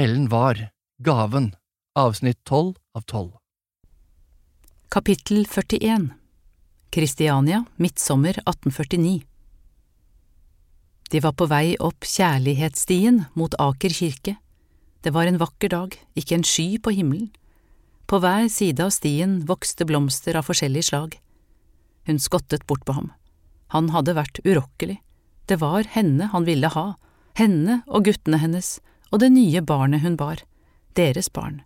Ellen var, Gaven, avsnitt tolv av tolv. Kapittel 41 Kristiania, midtsommer 1849 De var på vei opp kjærlighetsstien mot Aker kirke. Det var en vakker dag, ikke en sky på himmelen. På hver side av stien vokste blomster av forskjellig slag. Hun skottet bort på ham. Han hadde vært urokkelig. Det var henne han ville ha, henne og guttene hennes og det nye barnet hun bar, deres barn.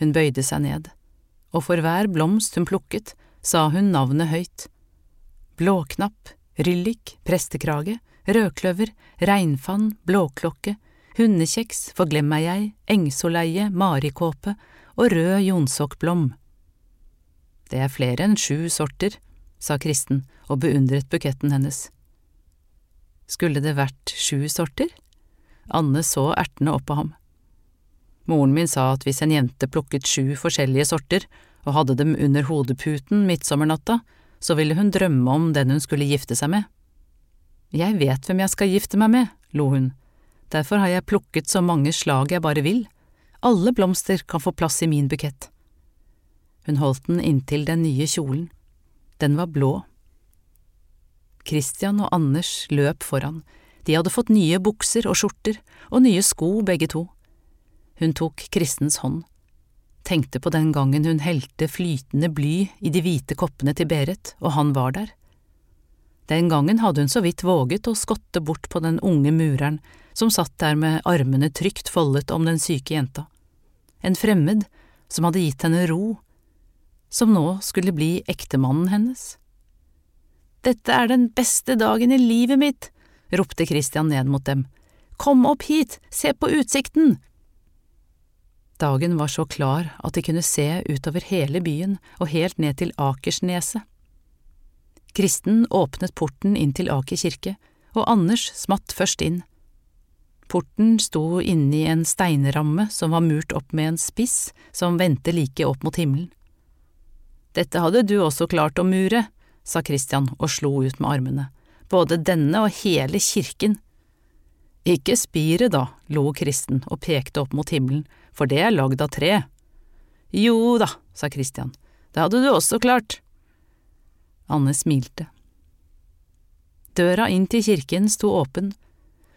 Hun bøyde seg ned, og for hver blomst hun plukket, sa hun navnet høyt. Blåknapp, ryllik, prestekrage, rødkløver, regnfann, blåklokke, hundekjeks, forglemmegei, engsoleie, marikåpe og rød jonsokkblom. Det er flere enn sju sorter, sa Kristen og beundret buketten hennes. Skulle det vært sju sorter? Anne så ertende opp på ham. Moren min sa at hvis en jente plukket sju forskjellige sorter og hadde dem under hodeputen midtsommernatta, så ville hun drømme om den hun skulle gifte seg med. Jeg vet hvem jeg skal gifte meg med, lo hun, derfor har jeg plukket så mange slag jeg bare vil, alle blomster kan få plass i min bukett. Hun holdt den inntil den nye kjolen, den var blå. Christian og Anders løp foran, de hadde fått nye bukser og skjorter, og nye sko begge to. Hun tok Kristens hånd, tenkte på den gangen hun helte flytende bly i de hvite koppene til Berit, og han var der. Den gangen hadde hun så vidt våget å skotte bort på den unge mureren som satt der med armene trygt foldet om den syke jenta. En fremmed som hadde gitt henne ro, som nå skulle bli ektemannen hennes. Dette er den beste dagen i livet mitt, ropte Christian ned mot dem. Kom opp hit, se på utsikten! Dagen var så klar at de kunne se utover hele byen og helt ned til Akersneset. Kristen åpnet porten inn til Aker kirke, og Anders smatt først inn. Porten sto inni en steinramme som var murt opp med en spiss som vendte like opp mot himmelen. Dette hadde du også klart å mure, sa Christian og slo ut med armene både denne og hele kirken. Ikke spiret, da, lo Kristen og pekte opp mot himmelen, for det er lagd av tre. Jo da, sa Christian, det hadde du også klart. Anne smilte. Døra inn til kirken sto åpen.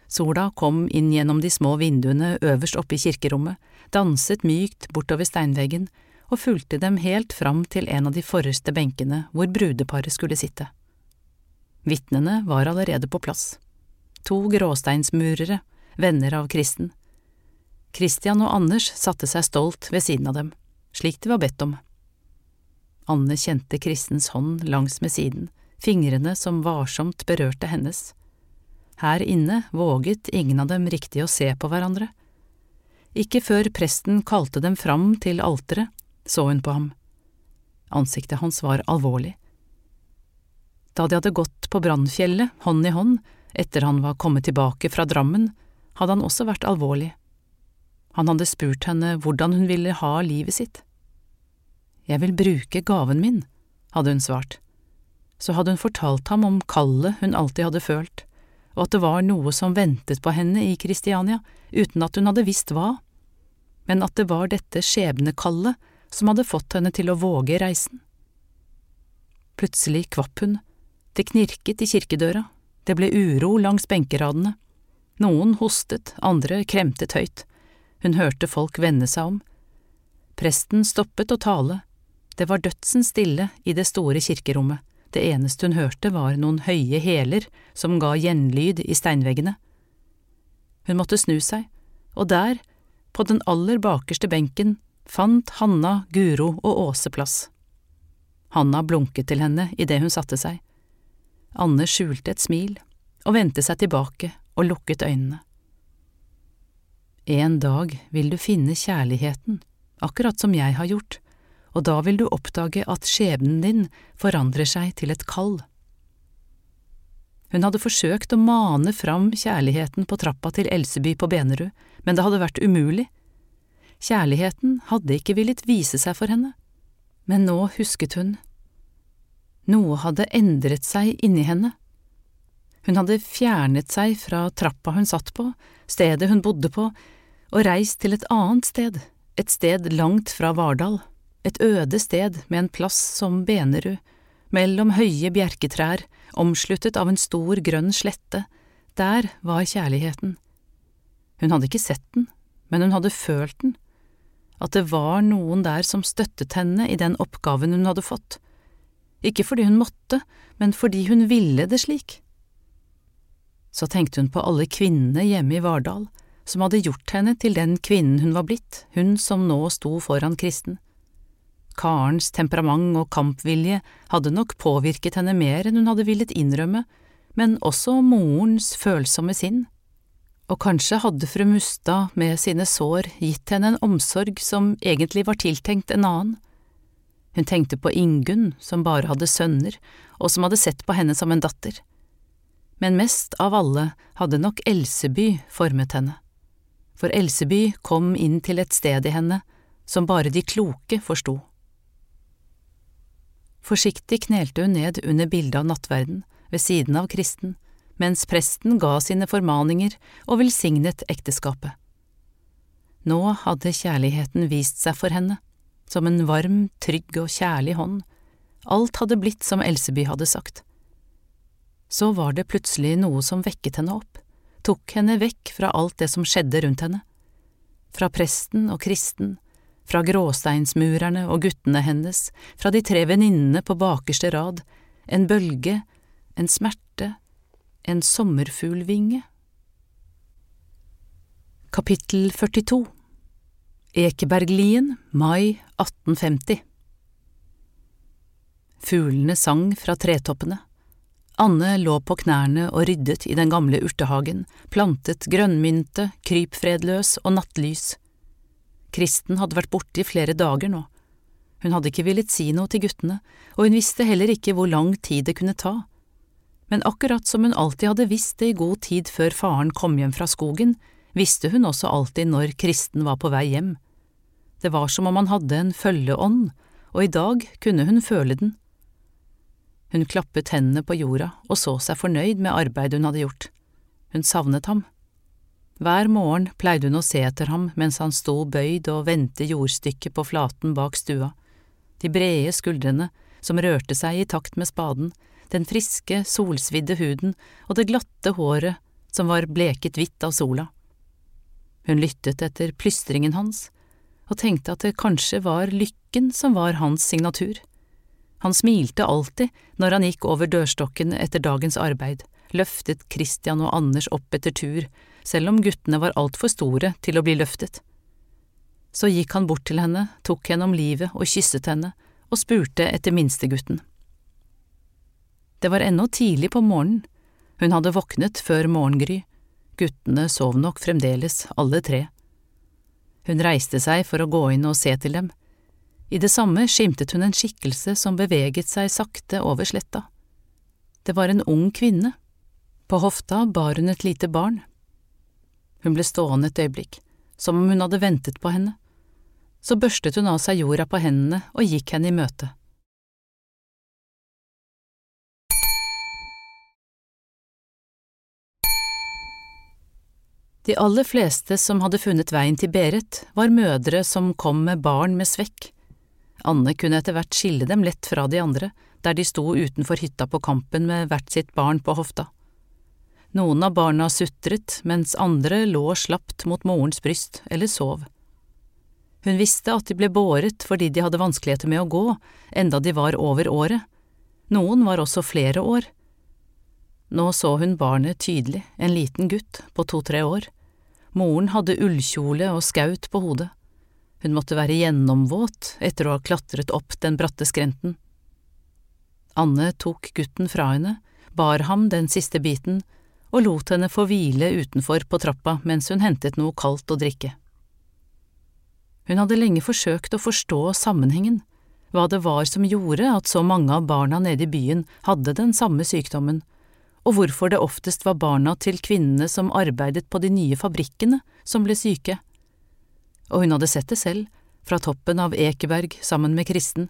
Sola kom inn gjennom de små vinduene øverst oppe i kirkerommet, danset mykt bortover steinveggen og fulgte dem helt fram til en av de forreste benkene hvor brudeparet skulle sitte. Vitnene var allerede på plass. To gråsteinsmurere, venner av Kristen. Christian og Anders satte seg stolt ved siden av dem, slik de var bedt om. Anne kjente Kristens hånd langs med siden, fingrene som varsomt berørte hennes. Her inne våget ingen av dem riktig å se på hverandre. Ikke før presten kalte dem fram til alteret, så hun på ham. Ansiktet hans var alvorlig. Da de hadde gått på Brannfjellet hånd i hånd etter han var kommet tilbake fra Drammen, hadde han også vært alvorlig. Han hadde spurt henne hvordan hun ville ha livet sitt. Jeg vil bruke gaven min, hadde hun svart. Så hadde hun fortalt ham om kallet hun alltid hadde følt, og at det var noe som ventet på henne i Kristiania, uten at hun hadde visst hva, men at det var dette skjebnekallet som hadde fått henne til å våge reisen. Plutselig kvapp hun det knirket i kirkedøra, det ble uro langs benkeradene. Noen hostet, andre kremtet høyt. Hun hørte folk vende seg om. Presten stoppet å tale. Det var dødsen stille i det store kirkerommet. Det eneste hun hørte var noen høye hæler som ga gjenlyd i steinveggene. Hun måtte snu seg, og der, på den aller bakerste benken, fant Hanna, Guro og Åse plass. Hanna blunket til henne idet hun satte seg. Anne skjulte et smil og vendte seg tilbake og lukket øynene. En dag vil du finne kjærligheten, akkurat som jeg har gjort, og da vil du oppdage at skjebnen din forandrer seg til et kall. Hun hadde forsøkt å mane fram kjærligheten på trappa til Elseby på Benerud, men det hadde vært umulig. Kjærligheten hadde ikke villet vise seg for henne, men nå husket hun noe hadde endret seg inni henne. Hun hadde fjernet seg fra trappa hun satt på, stedet hun bodde på, og reist til et annet sted, et sted langt fra Vardal, et øde sted med en plass som Benerud, mellom høye bjerketrær, omsluttet av en stor grønn slette, der var kjærligheten. Hun hadde ikke sett den, men hun hadde følt den, at det var noen der som støttet henne i den oppgaven hun hadde fått, ikke fordi hun måtte, men fordi hun ville det slik. Så tenkte hun på alle kvinnene hjemme i Vardal, som hadde gjort henne til den kvinnen hun var blitt, hun som nå sto foran Kristen. Karens temperament og kampvilje hadde nok påvirket henne mer enn hun hadde villet innrømme, men også morens følsomme sinn. Og kanskje hadde fru Mustad med sine sår gitt henne en omsorg som egentlig var tiltenkt en annen. Hun tenkte på Ingunn, som bare hadde sønner, og som hadde sett på henne som en datter. Men mest av alle hadde nok Elseby formet henne for Elseby kom inn til et sted i henne som bare de kloke forsto. Forsiktig knelte hun ned under bildet av nattverden ved siden av Kristen, mens presten ga sine formaninger og velsignet ekteskapet. Nå hadde kjærligheten vist seg for henne, som en varm, trygg og kjærlig hånd, alt hadde blitt som Elseby hadde sagt. Så var det plutselig noe som vekket henne opp tok henne vekk fra alt det som skjedde rundt henne. Fra presten og kristen, fra gråsteinsmurerne og guttene hennes, fra de tre venninnene på bakerste rad, en bølge, en smerte, en sommerfuglvinge. Kapittel 42 Ekeberglien, mai 1850 Fuglene sang fra tretoppene. Anne lå på knærne og ryddet i den gamle urtehagen, plantet grønnmynte, krypfredløs og nattlys. Kristen hadde vært borte i flere dager nå. Hun hadde ikke villet si noe til guttene, og hun visste heller ikke hvor lang tid det kunne ta. Men akkurat som hun alltid hadde visst det i god tid før faren kom hjem fra skogen, visste hun også alltid når Kristen var på vei hjem. Det var som om han hadde en følgeånd, og i dag kunne hun føle den. Hun klappet hendene på jorda og så seg fornøyd med arbeidet hun hadde gjort. Hun savnet ham. Hver morgen pleide hun å se etter ham mens han sto bøyd og vendte jordstykket på flaten bak stua, de brede skuldrene som rørte seg i takt med spaden, den friske, solsvidde huden og det glatte håret som var bleket hvitt av sola. Hun lyttet etter plystringen hans og tenkte at det kanskje var lykken som var hans signatur. Han smilte alltid når han gikk over dørstokken etter dagens arbeid, løftet Christian og Anders opp etter tur, selv om guttene var altfor store til å bli løftet. Så gikk han bort til henne, tok henne om livet og kysset henne, og spurte etter minstegutten. Det var ennå tidlig på morgenen, hun hadde våknet før morgengry, guttene sov nok fremdeles, alle tre. Hun reiste seg for å gå inn og se til dem, i det samme skimtet hun en skikkelse som beveget seg sakte over sletta. Det var en ung kvinne. På hofta bar hun et lite barn. Hun ble stående et øyeblikk, som om hun hadde ventet på henne. Så børstet hun av seg jorda på hendene og gikk henne i møte. De aller fleste som hadde funnet veien til Berit, var mødre som kom med barn med svekk Anne kunne etter hvert skille dem lett fra de andre, der de sto utenfor hytta på Kampen med hvert sitt barn på hofta. Noen av barna sutret, mens andre lå slapt mot morens bryst eller sov. Hun visste at de ble båret fordi de hadde vanskeligheter med å gå, enda de var over året. Noen var også flere år. Nå så hun barnet tydelig, en liten gutt på to–tre år. Moren hadde ullkjole og skaut på hodet. Hun måtte være gjennomvåt etter å ha klatret opp den bratte skrenten. Anne tok gutten fra henne, bar ham den siste biten og lot henne få hvile utenfor på trappa mens hun hentet noe kaldt å drikke. Hun hadde lenge forsøkt å forstå sammenhengen, hva det var som gjorde at så mange av barna nede i byen hadde den samme sykdommen, og hvorfor det oftest var barna til kvinnene som arbeidet på de nye fabrikkene som ble syke og hun hadde sett det selv, fra toppen av Ekeberg sammen med Kristen.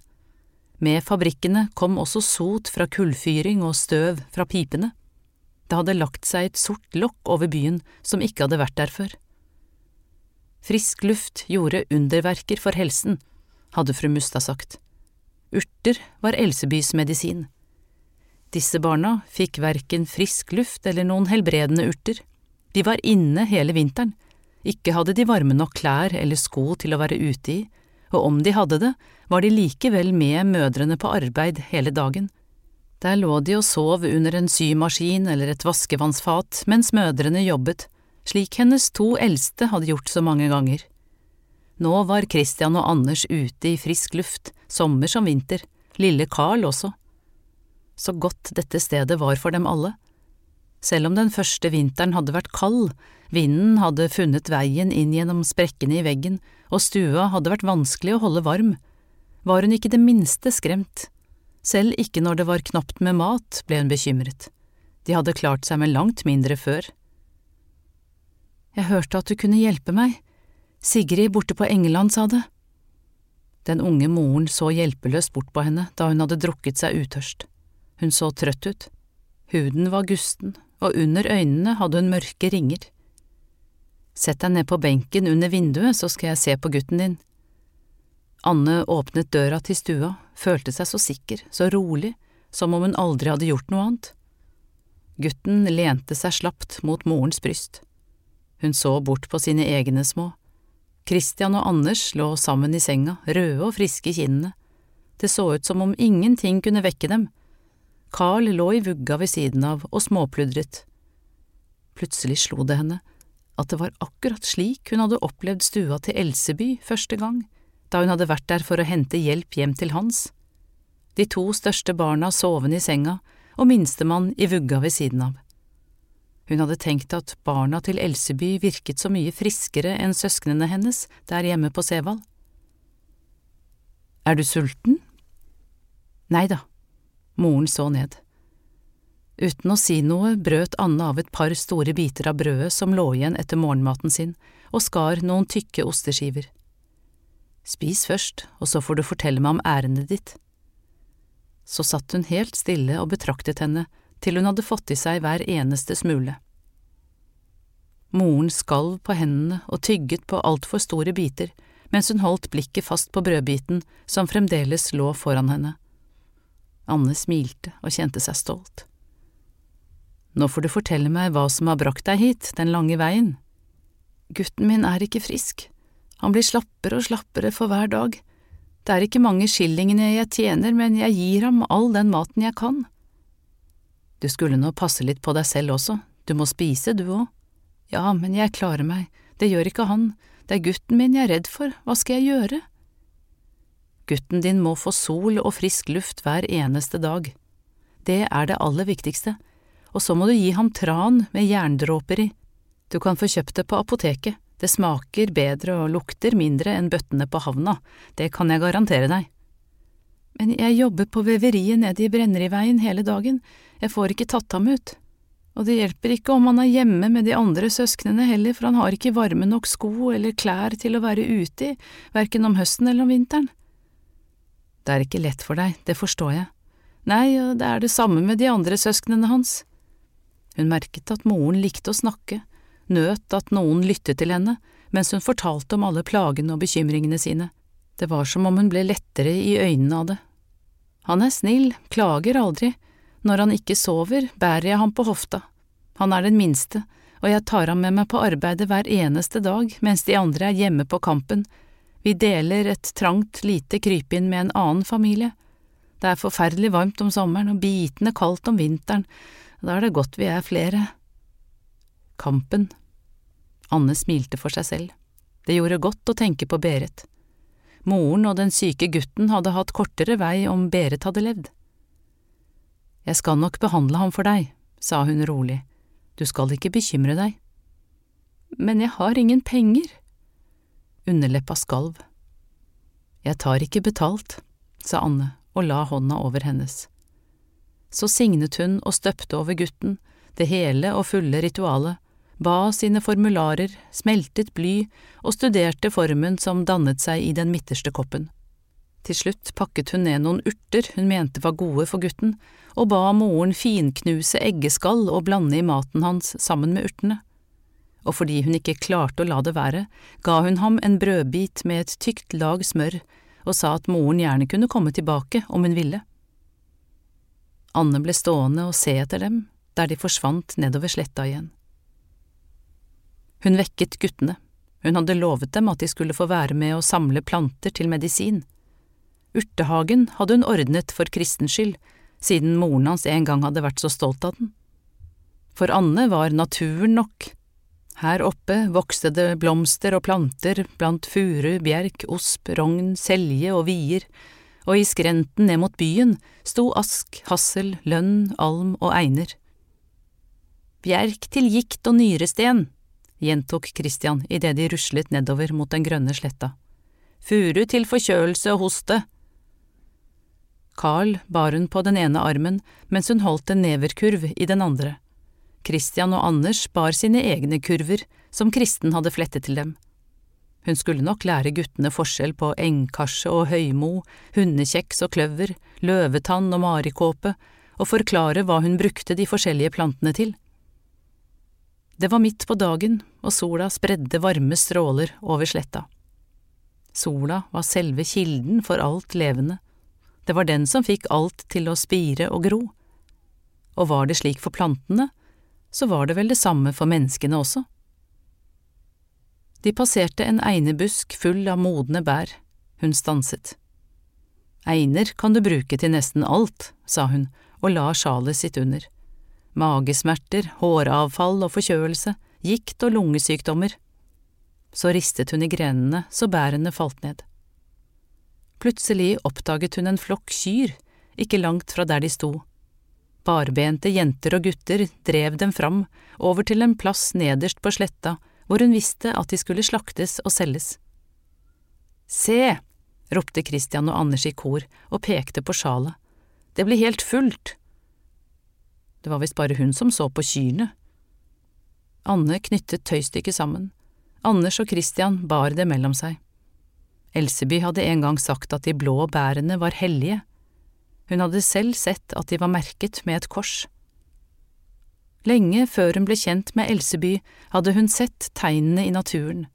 Med fabrikkene kom også sot fra kullfyring og støv fra pipene. Det hadde lagt seg et sort lokk over byen som ikke hadde vært der før. Frisk luft gjorde underverker for helsen, hadde fru Mustad sagt. Urter var Elsebys medisin. Disse barna fikk verken frisk luft eller noen helbredende urter. De var inne hele vinteren. Ikke hadde de varme nok klær eller sko til å være ute i, og om de hadde det, var de likevel med mødrene på arbeid hele dagen. Der lå de og sov under en symaskin eller et vaskevannsfat mens mødrene jobbet, slik hennes to eldste hadde gjort så mange ganger. Nå var Christian og Anders ute i frisk luft, sommer som vinter, lille Carl også. Så godt dette stedet var for dem alle. Selv om den første vinteren hadde vært kald, vinden hadde funnet veien inn gjennom sprekkene i veggen, og stua hadde vært vanskelig å holde varm, var hun ikke det minste skremt. Selv ikke når det var knapt med mat, ble hun bekymret. De hadde klart seg med langt mindre før. Jeg hørte at du kunne hjelpe meg. Sigrid borte på Engeland sa det. Den unge moren så hjelpeløst bort på henne da hun hadde drukket seg utørst. Hun så trøtt ut. Huden var gusten, og under øynene hadde hun mørke ringer. Sett deg ned på benken under vinduet, så skal jeg se på gutten din. Anne åpnet døra til stua, følte seg så sikker, så rolig, som om hun aldri hadde gjort noe annet. Gutten lente seg slapt mot morens bryst. Hun så bort på sine egne små. Christian og Anders lå sammen i senga, røde og friske i kinnene. Det så ut som om ingenting kunne vekke dem. Carl lå i vugga ved siden av og småpludret. Plutselig slo det henne at det var akkurat slik hun hadde opplevd stua til Elseby første gang, da hun hadde vært der for å hente hjelp hjem til Hans. De to største barna sovende i senga og minstemann i vugga ved siden av. Hun hadde tenkt at barna til Elseby virket så mye friskere enn søsknene hennes der hjemme på Sevald. Er du sulten? Nei da, moren så ned. Uten å si noe brøt Anne av et par store biter av brødet som lå igjen etter morgenmaten sin, og skar noen tykke osteskiver. Spis først, og så får du fortelle meg om ærendet ditt. Så satt hun helt stille og betraktet henne til hun hadde fått i seg hver eneste smule. Moren skalv på hendene og tygget på altfor store biter mens hun holdt blikket fast på brødbiten som fremdeles lå foran henne. Anne smilte og kjente seg stolt. Nå får du fortelle meg hva som har brakt deg hit, den lange veien. Gutten min er ikke frisk, han blir slappere og slappere for hver dag. Det er ikke mange skillingene jeg tjener, men jeg gir ham all den maten jeg kan. Du skulle nå passe litt på deg selv også, du må spise, du òg. Ja, men jeg klarer meg, det gjør ikke han, det er gutten min jeg er redd for, hva skal jeg gjøre? Gutten din må få sol og frisk luft hver eneste dag. Det er det aller viktigste, og så må du gi ham tran med jerndråper i. Du kan få kjøpt det på apoteket, det smaker bedre og lukter mindre enn bøttene på havna, det kan jeg garantere deg. Men jeg jobber på veveriet nede i Brenneriveien hele dagen, jeg får ikke tatt ham ut. Og det hjelper ikke om han er hjemme med de andre søsknene heller, for han har ikke varme nok sko eller klær til å være ute i, verken om høsten eller om vinteren. Det er ikke lett for deg, det forstår jeg. Nei, og det er det samme med de andre søsknene hans. Hun merket at moren likte å snakke, nøt at noen lyttet til henne mens hun fortalte om alle plagene og bekymringene sine. Det var som om hun ble lettere i øynene av det. Han er snill, klager aldri, når han ikke sover, bærer jeg ham på hofta. Han er den minste, og jeg tar ham med meg på arbeidet hver eneste dag mens de andre er hjemme på kampen. Vi deler et trangt, lite krypinn med en annen familie. Det er forferdelig varmt om sommeren og bitende kaldt om vinteren, da er det godt vi er flere. Kampen. Anne smilte for seg selv. Det gjorde godt å tenke på Berit. Moren og den syke gutten hadde hatt kortere vei om Berit hadde levd. Jeg skal nok behandle ham for deg, sa hun rolig, du skal ikke bekymre deg. Men jeg har ingen penger. Underleppa skalv. Jeg tar ikke betalt, sa Anne og la hånda over hennes. Så signet hun og støpte over gutten, det hele og fulle ritualet, ba sine formularer, smeltet bly og studerte formen som dannet seg i den midterste koppen. Til slutt pakket hun ned noen urter hun mente var gode for gutten, og ba moren finknuse eggeskall og blande i maten hans sammen med urtene. Og fordi hun ikke klarte å la det være, ga hun ham en brødbit med et tykt lag smør og sa at moren gjerne kunne komme tilbake om hun ville. Anne ble stående og se etter dem der de forsvant nedover sletta igjen. Hun vekket guttene, hun hadde lovet dem at de skulle få være med å samle planter til medisin. Urtehagen hadde hun ordnet for kristens skyld, siden moren hans en gang hadde vært så stolt av den. For Anne var naturen nok, her oppe vokste det blomster og planter blant furu, bjerk, osp, rogn, selje og vier, og i skrenten ned mot byen sto ask, hassel, lønn, alm og einer. Bjerk til gikt og nyresten, gjentok Christian idet de ruslet nedover mot den grønne sletta. Furu til forkjølelse og hoste. Carl bar hun på den ene armen mens hun holdt en neverkurv i den andre. Christian og Anders bar sine egne kurver, som Kristen hadde flettet til dem. Hun skulle nok lære guttene forskjell på engkarse og høymo, hundekjeks og kløver, løvetann og marikåpe, og forklare hva hun brukte de forskjellige plantene til. Det var midt på dagen, og sola spredde varme stråler over sletta. Sola var selve kilden for alt levende, det var den som fikk alt til å spire og gro. Og var det slik for plantene, så var det vel det samme for menneskene også. De passerte en einebusk full av modne bær. Hun stanset. Einer kan du bruke til nesten alt, sa hun og la sjalet sitt under. Magesmerter, håravfall og forkjølelse, gikt og lungesykdommer. Så ristet hun i grenene så bærene falt ned. Plutselig oppdaget hun en flokk kyr ikke langt fra der de sto Barbente jenter og gutter drev dem fram, over til en plass nederst på sletta hvor hun visste at de skulle slaktes og selges. Se! ropte Christian og Anders i kor og pekte på sjalet. Det blir helt fullt! Det var visst bare hun som så på kyrne. Anne knyttet tøystykket sammen. Anders og Christian bar det mellom seg. Elseby hadde en gang sagt at de blå bærene var hellige, hun hadde selv sett at de var merket med et kors. Lenge før hun ble kjent med Elseby, hadde hun sett tegnene i naturen.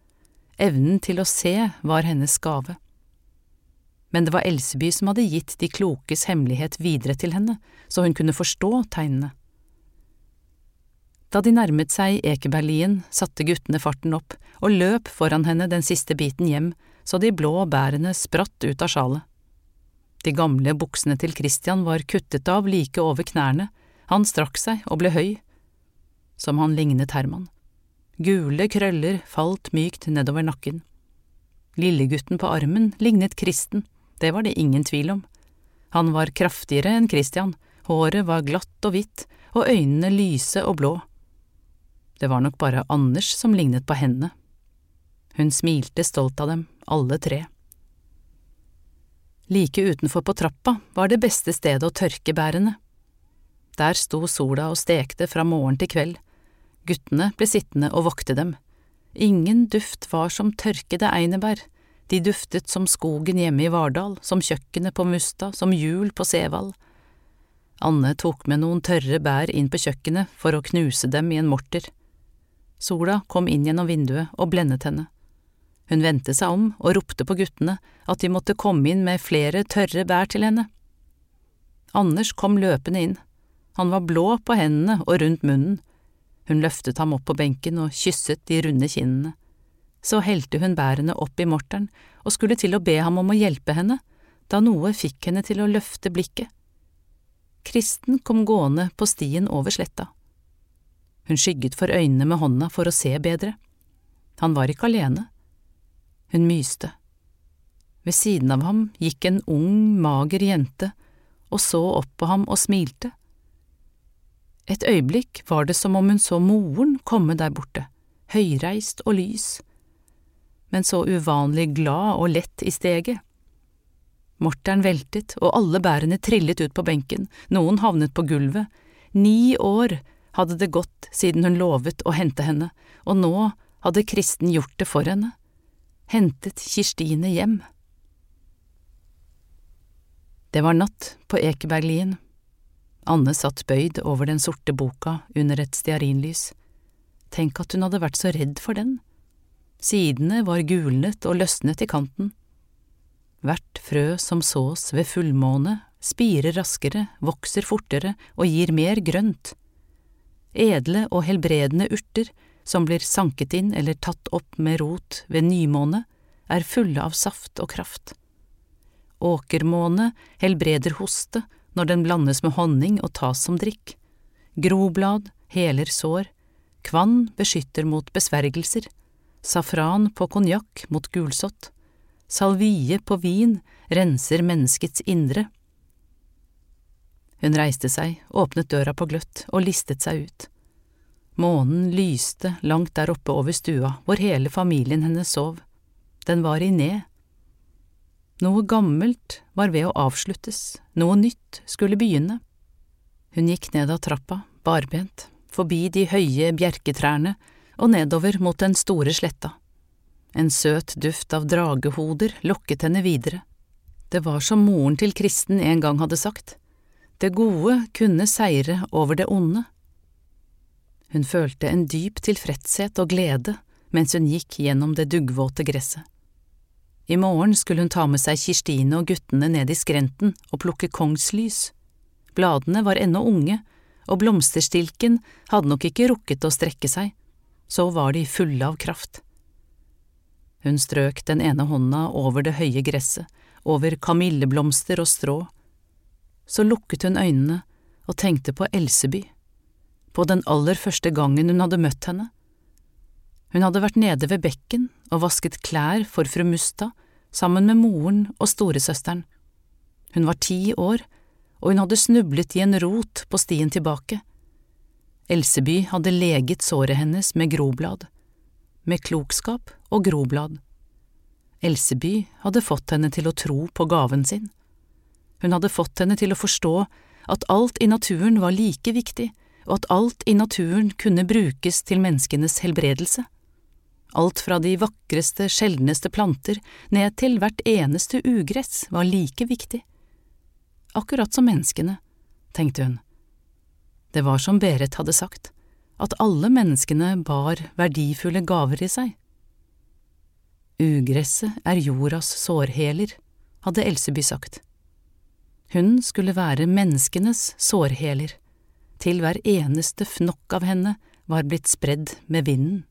Evnen til å se var hennes gave. Men det var Elseby som hadde gitt de klokes hemmelighet videre til henne, så hun kunne forstå tegnene. Da de nærmet seg Ekeberglien, satte guttene farten opp og løp foran henne den siste biten hjem, så de blå bærene spratt ut av sjalet. De gamle buksene til Christian var kuttet av like over knærne, han strakk seg og ble høy. Som han lignet Herman. Gule krøller falt mykt nedover nakken. Lillegutten på armen lignet Kristen, det var det ingen tvil om. Han var kraftigere enn Christian, håret var glatt og hvitt, og øynene lyse og blå. Det var nok bare Anders som lignet på henne. Hun smilte stolt av dem, alle tre. Like utenfor på trappa var det beste stedet å tørke bærene. Der sto sola og stekte fra morgen til kveld. Guttene ble sittende og vokte dem. Ingen duft var som tørkede einebær, de duftet som skogen hjemme i Vardal, som kjøkkenet på Mustad, som jul på Sevald. Anne tok med noen tørre bær inn på kjøkkenet for å knuse dem i en morter. Sola kom inn gjennom vinduet og blendet henne. Hun vendte seg om og ropte på guttene at de måtte komme inn med flere tørre bær til henne. Anders kom løpende inn. Han var blå på hendene og rundt munnen. Hun løftet ham opp på benken og kysset de runde kinnene. Så helte hun bærene opp i morteren og skulle til å be ham om å hjelpe henne, da noe fikk henne til å løfte blikket. Kristen kom gående på stien over sletta. Hun skygget for øynene med hånda for å se bedre. Han var ikke alene. Hun myste. Ved siden av ham gikk en ung, mager jente og så opp på ham og smilte. Et øyeblikk var det som om hun så moren komme der borte, høyreist og lys, men så uvanlig glad og lett i steget. Morteren veltet, og alle bærene trillet ut på benken, noen havnet på gulvet. Ni år hadde det gått siden hun lovet å hente henne, og nå hadde Kristen gjort det for henne hentet Kirstine hjem. Det var natt på Ekeberglien. Anne satt bøyd over den sorte boka under et stearinlys. tenk at hun hadde vært så redd for den. Sidene var gulnet og løsnet i kanten. Hvert frø som sås ved fullmåne, spirer raskere, vokser fortere og gir mer grønt. Edle og helbredende urter som blir sanket inn eller tatt opp med rot ved nymåne, er fulle av saft og kraft. Åkermåne helbreder hoste når den blandes med honning og tas som drikk. Groblad heler sår, kvann beskytter mot besvergelser, safran på konjakk mot gulsott, salvie på vin renser menneskets indre. Hun reiste seg, åpnet døra på gløtt og listet seg ut. Månen lyste langt der oppe over stua hvor hele familien hennes sov. Den var i ned. Noe gammelt var ved å avsluttes, noe nytt skulle begynne. Hun gikk ned av trappa, barbent, forbi de høye bjerketrærne og nedover mot den store sletta. En søt duft av dragehoder lokket henne videre. Det var som moren til Kristen en gang hadde sagt, det gode kunne seire over det onde. Hun følte en dyp tilfredshet og glede mens hun gikk gjennom det duggvåte gresset. I morgen skulle hun ta med seg Kirstine og guttene ned i skrenten og plukke kongslys. Bladene var ennå unge, og blomsterstilken hadde nok ikke rukket å strekke seg, så var de fulle av kraft. Hun strøk den ene hånda over det høye gresset, over kamilleblomster og strå. Så lukket hun øynene og tenkte på Elseby på den aller første gangen hun hadde møtt henne. Hun hadde vært nede ved bekken og vasket klær for fru Musta sammen med moren og storesøsteren. Hun var ti år, og hun hadde snublet i en rot på stien tilbake. Elseby hadde leget såret hennes med groblad, med klokskap og groblad. Elseby hadde fått henne til å tro på gaven sin. Hun hadde fått henne til å forstå at alt i naturen var like viktig og at alt i naturen kunne brukes til menneskenes helbredelse. Alt fra de vakreste, sjeldneste planter ned til hvert eneste ugress var like viktig. Akkurat som menneskene, tenkte hun. Det var som Berit hadde sagt, at alle menneskene bar verdifulle gaver i seg. Ugresset er jordas sårheler, hadde Elseby sagt. Hun skulle være menneskenes sårheler til hver eneste fnokk av henne var blitt spredd med vinden.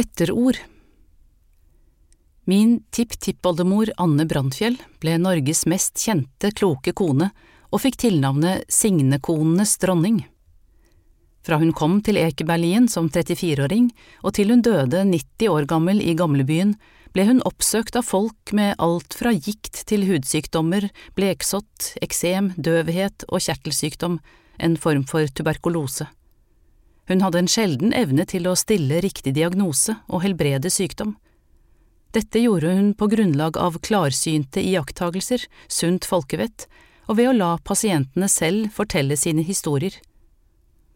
Etterord Min tipptippoldemor Anne Brandfjell ble Norges mest kjente kloke kone og fikk tilnavnet Signekonenes dronning. Fra hun kom til Ekeberlien som 34-åring og til hun døde 90 år gammel i gamlebyen, ble hun oppsøkt av folk med alt fra gikt til hudsykdommer, bleksott, eksem, døvhet og kjertelsykdom, en form for tuberkulose. Hun hadde en sjelden evne til å stille riktig diagnose og helbrede sykdom. Dette gjorde hun på grunnlag av klarsynte iakttagelser, sunt folkevett, og ved å la pasientene selv fortelle sine historier.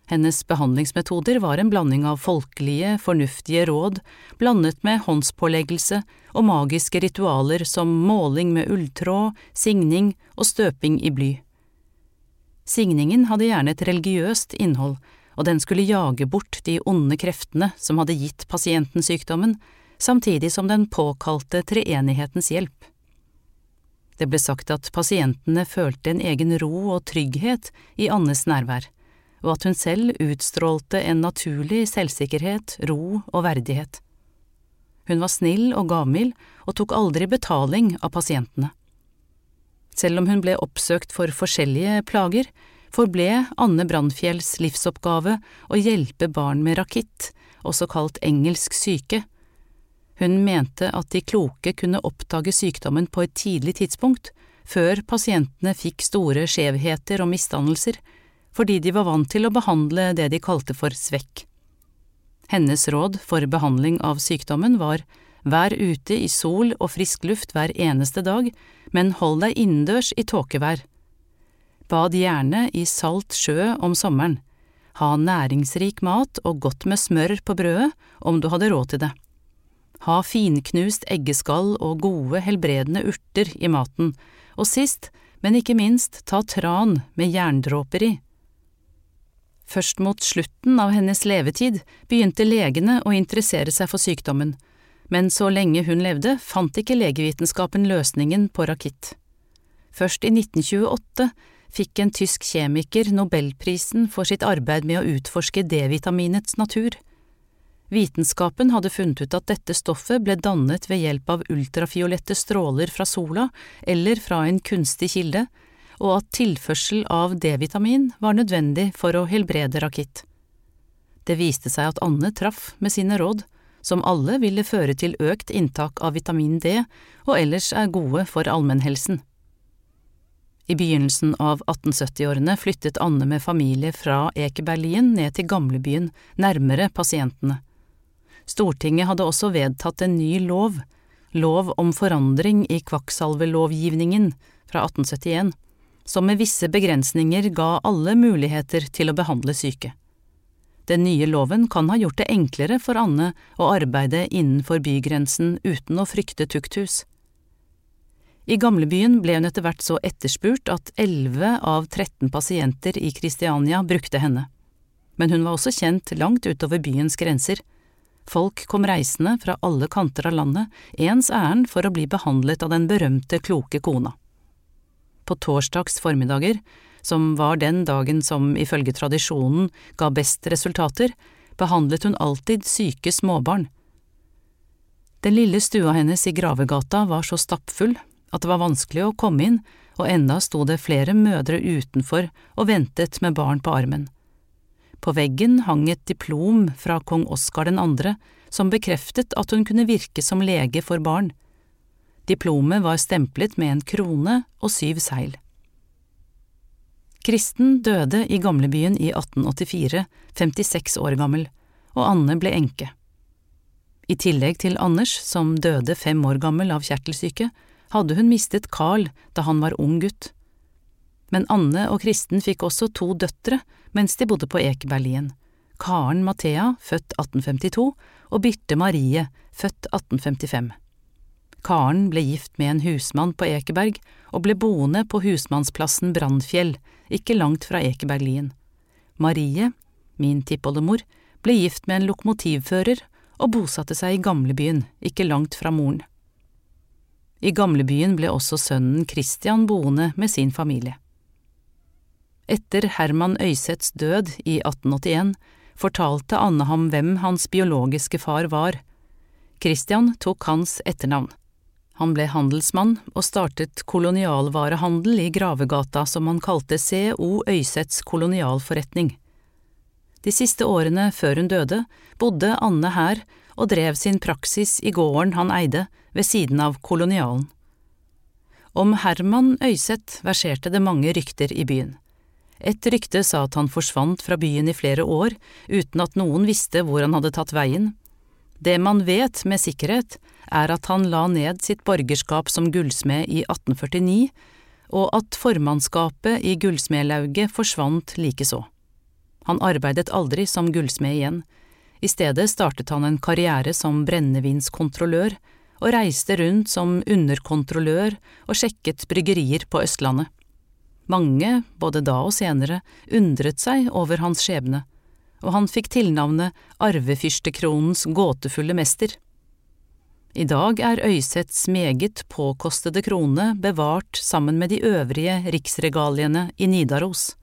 Hennes behandlingsmetoder var en blanding av folkelige, fornuftige råd blandet med håndspåleggelse og magiske ritualer som måling med ulltråd, signing og støping i bly. Signingen hadde gjerne et religiøst innhold, og den skulle jage bort de onde kreftene som hadde gitt pasienten sykdommen, samtidig som den påkalte treenighetens hjelp. Det ble sagt at pasientene følte en egen ro og trygghet i Annes nærvær og at hun selv utstrålte en naturlig selvsikkerhet, ro og verdighet. Hun var snill og gavmild og tok aldri betaling av pasientene. Selv om hun ble oppsøkt for forskjellige plager, forble Anne Brandfjells livsoppgave å hjelpe barn med rakitt, også kalt engelsk syke. Hun mente at de kloke kunne oppdage sykdommen på et tidlig tidspunkt, før pasientene fikk store skjevheter og misdannelser, fordi de var vant til å behandle det de kalte for svekk. Hennes råd for behandling av sykdommen var vær ute i sol og frisk luft hver eneste dag, men hold deg innendørs i tåkevær. Bad gjerne i salt sjø om sommeren. Ha næringsrik mat og godt med smør på brødet om du hadde råd til det. Ha finknust eggeskall og gode, helbredende urter i maten, og sist, men ikke minst ta tran med jerndråper i. Først mot slutten av hennes levetid begynte legene å interessere seg for sykdommen, men så lenge hun levde, fant ikke legevitenskapen løsningen på rakitt. Først i 1928 fikk en tysk kjemiker nobelprisen for sitt arbeid med å utforske D-vitaminets natur. Vitenskapen hadde funnet ut at dette stoffet ble dannet ved hjelp av ultrafiolette stråler fra sola eller fra en kunstig kilde, og at tilførsel av D-vitamin var nødvendig for å helbrede rakitt. Det viste seg at Anne traff med sine råd, som alle ville føre til økt inntak av vitamin D og ellers er gode for allmennhelsen. I begynnelsen av 1870-årene flyttet Anne med familie fra Ekeberlin ned til gamlebyen, nærmere pasientene. Stortinget hadde også vedtatt en ny lov, lov om forandring i kvakksalvelovgivningen fra 1871, som med visse begrensninger ga alle muligheter til å behandle syke. Den nye loven kan ha gjort det enklere for Anne å arbeide innenfor bygrensen uten å frykte tukthus. I gamlebyen ble hun etter hvert så etterspurt at 11 av 13 pasienter i Kristiania brukte henne. Men hun var også kjent langt utover byens grenser. Folk kom reisende fra alle kanter av landet, ens ærend for å bli behandlet av den berømte kloke kona. På torsdags formiddager, som var den dagen som ifølge tradisjonen ga best resultater, behandlet hun alltid syke småbarn. Den lille stua hennes i Gravegata var så stappfull at det var vanskelig å komme inn, og enda sto det flere mødre utenfor og ventet med barn på armen. På veggen hang et diplom fra kong Oskar den andre som bekreftet at hun kunne virke som lege for barn. Diplomet var stemplet med en krone og syv seil. Kristen døde i gamlebyen i 1884, 56 år gammel, og Anne ble enke. I tillegg til Anders, som døde fem år gammel av kjertelsyke, hadde hun mistet Carl da han var ung gutt. Men Anne og Kristen fikk også to døtre mens de bodde på Ekeberlien, Karen Mathea, født 1852, og Birte Marie, født 1855. Karen ble gift med en husmann på Ekeberg og ble boende på husmannsplassen Brannfjell, ikke langt fra Ekeberglien. Marie, min tippoldemor, ble gift med en lokomotivfører og bosatte seg i gamlebyen, ikke langt fra moren. I gamlebyen ble også sønnen Christian boende med sin familie. Etter Herman Øyseths død i 1881 fortalte Anne ham hvem hans biologiske far var. Christian tok hans etternavn. Han ble handelsmann og startet kolonialvarehandel i Gravegata som han kalte CO Øyseths kolonialforretning. De siste årene før hun døde, bodde Anne her og drev sin praksis i gården han eide, ved siden av kolonialen. Om Herman Øyseth verserte det mange rykter i byen. Et rykte sa at han forsvant fra byen i flere år uten at noen visste hvor han hadde tatt veien. Det man vet med sikkerhet, er at han la ned sitt borgerskap som gullsmed i 1849, og at formannskapet i Gullsmedlauget forsvant likeså. Han arbeidet aldri som gullsmed igjen, i stedet startet han en karriere som brennevinskontrollør, og reiste rundt som underkontrollør og sjekket bryggerier på Østlandet. Mange, både da og senere, undret seg over hans skjebne, og han fikk tilnavnet Arvefyrstekronens gåtefulle mester. I dag er Øyseths meget påkostede krone bevart sammen med de øvrige riksregaliene i Nidaros.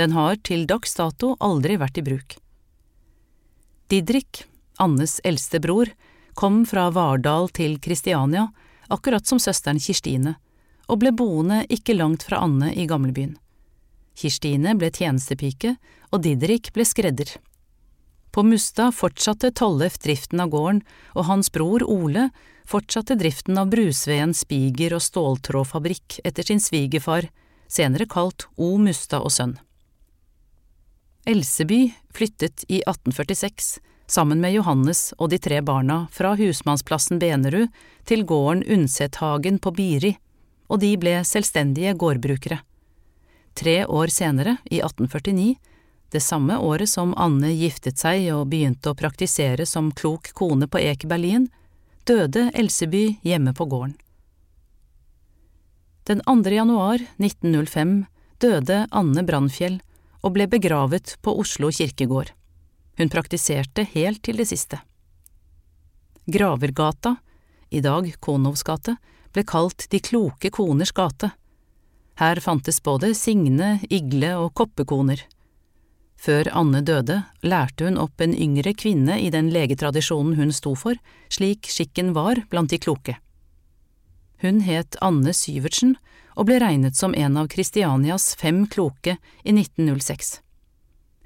Den har til dags dato aldri vært i bruk. Didrik, Annes eldste bror, kom fra Vardal til Kristiania, akkurat som søsteren Kirstine, og ble boende ikke langt fra Anne i gamlebyen. Kirstine ble tjenestepike, og Didrik ble skredder. På Mustad fortsatte Tollef driften av gården, og hans bror Ole fortsatte driften av Brusveen spiger- og ståltrådfabrikk etter sin svigerfar, senere kalt O. Mustad og sønn. Elseby flyttet i 1846, sammen med Johannes og de tre barna, fra husmannsplassen Benerud til gården Undsethagen på Biri, og de ble selvstendige gårdbrukere. Tre år senere, i 1849, det samme året som Anne giftet seg og begynte å praktisere som klok kone på Ekeberlin, døde Elseby hjemme på gården. Den 2. januar 1905 døde Anne Brannfjell og ble begravet på Oslo kirkegård. Hun praktiserte helt til det siste. Gravergata, i dag Konovs gate, ble kalt De kloke koners gate. Her fantes både Signe, Igle og koppekoner. Før Anne døde, lærte hun opp en yngre kvinne i den legetradisjonen hun sto for, slik skikken var blant de kloke. Hun het Anne Syvertsen og ble regnet som en av Kristianias fem kloke i 1906.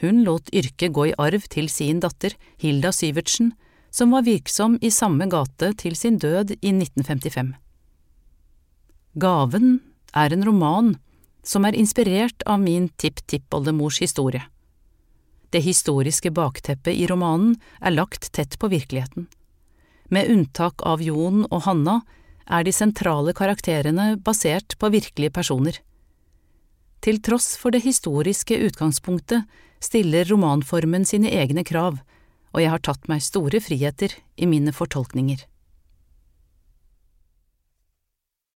Hun lot yrket gå i arv til sin datter Hilda Syvertsen, som var virksom i samme gate til sin død i 1955. Gaven er en roman som er inspirert av min tipptippoldemors historie. Det historiske bakteppet i romanen er lagt tett på virkeligheten. Med unntak av Jon og Hanna er de sentrale karakterene basert på virkelige personer. Til tross for det historiske utgangspunktet stiller romanformen sine egne krav, og jeg har tatt meg store friheter i mine fortolkninger.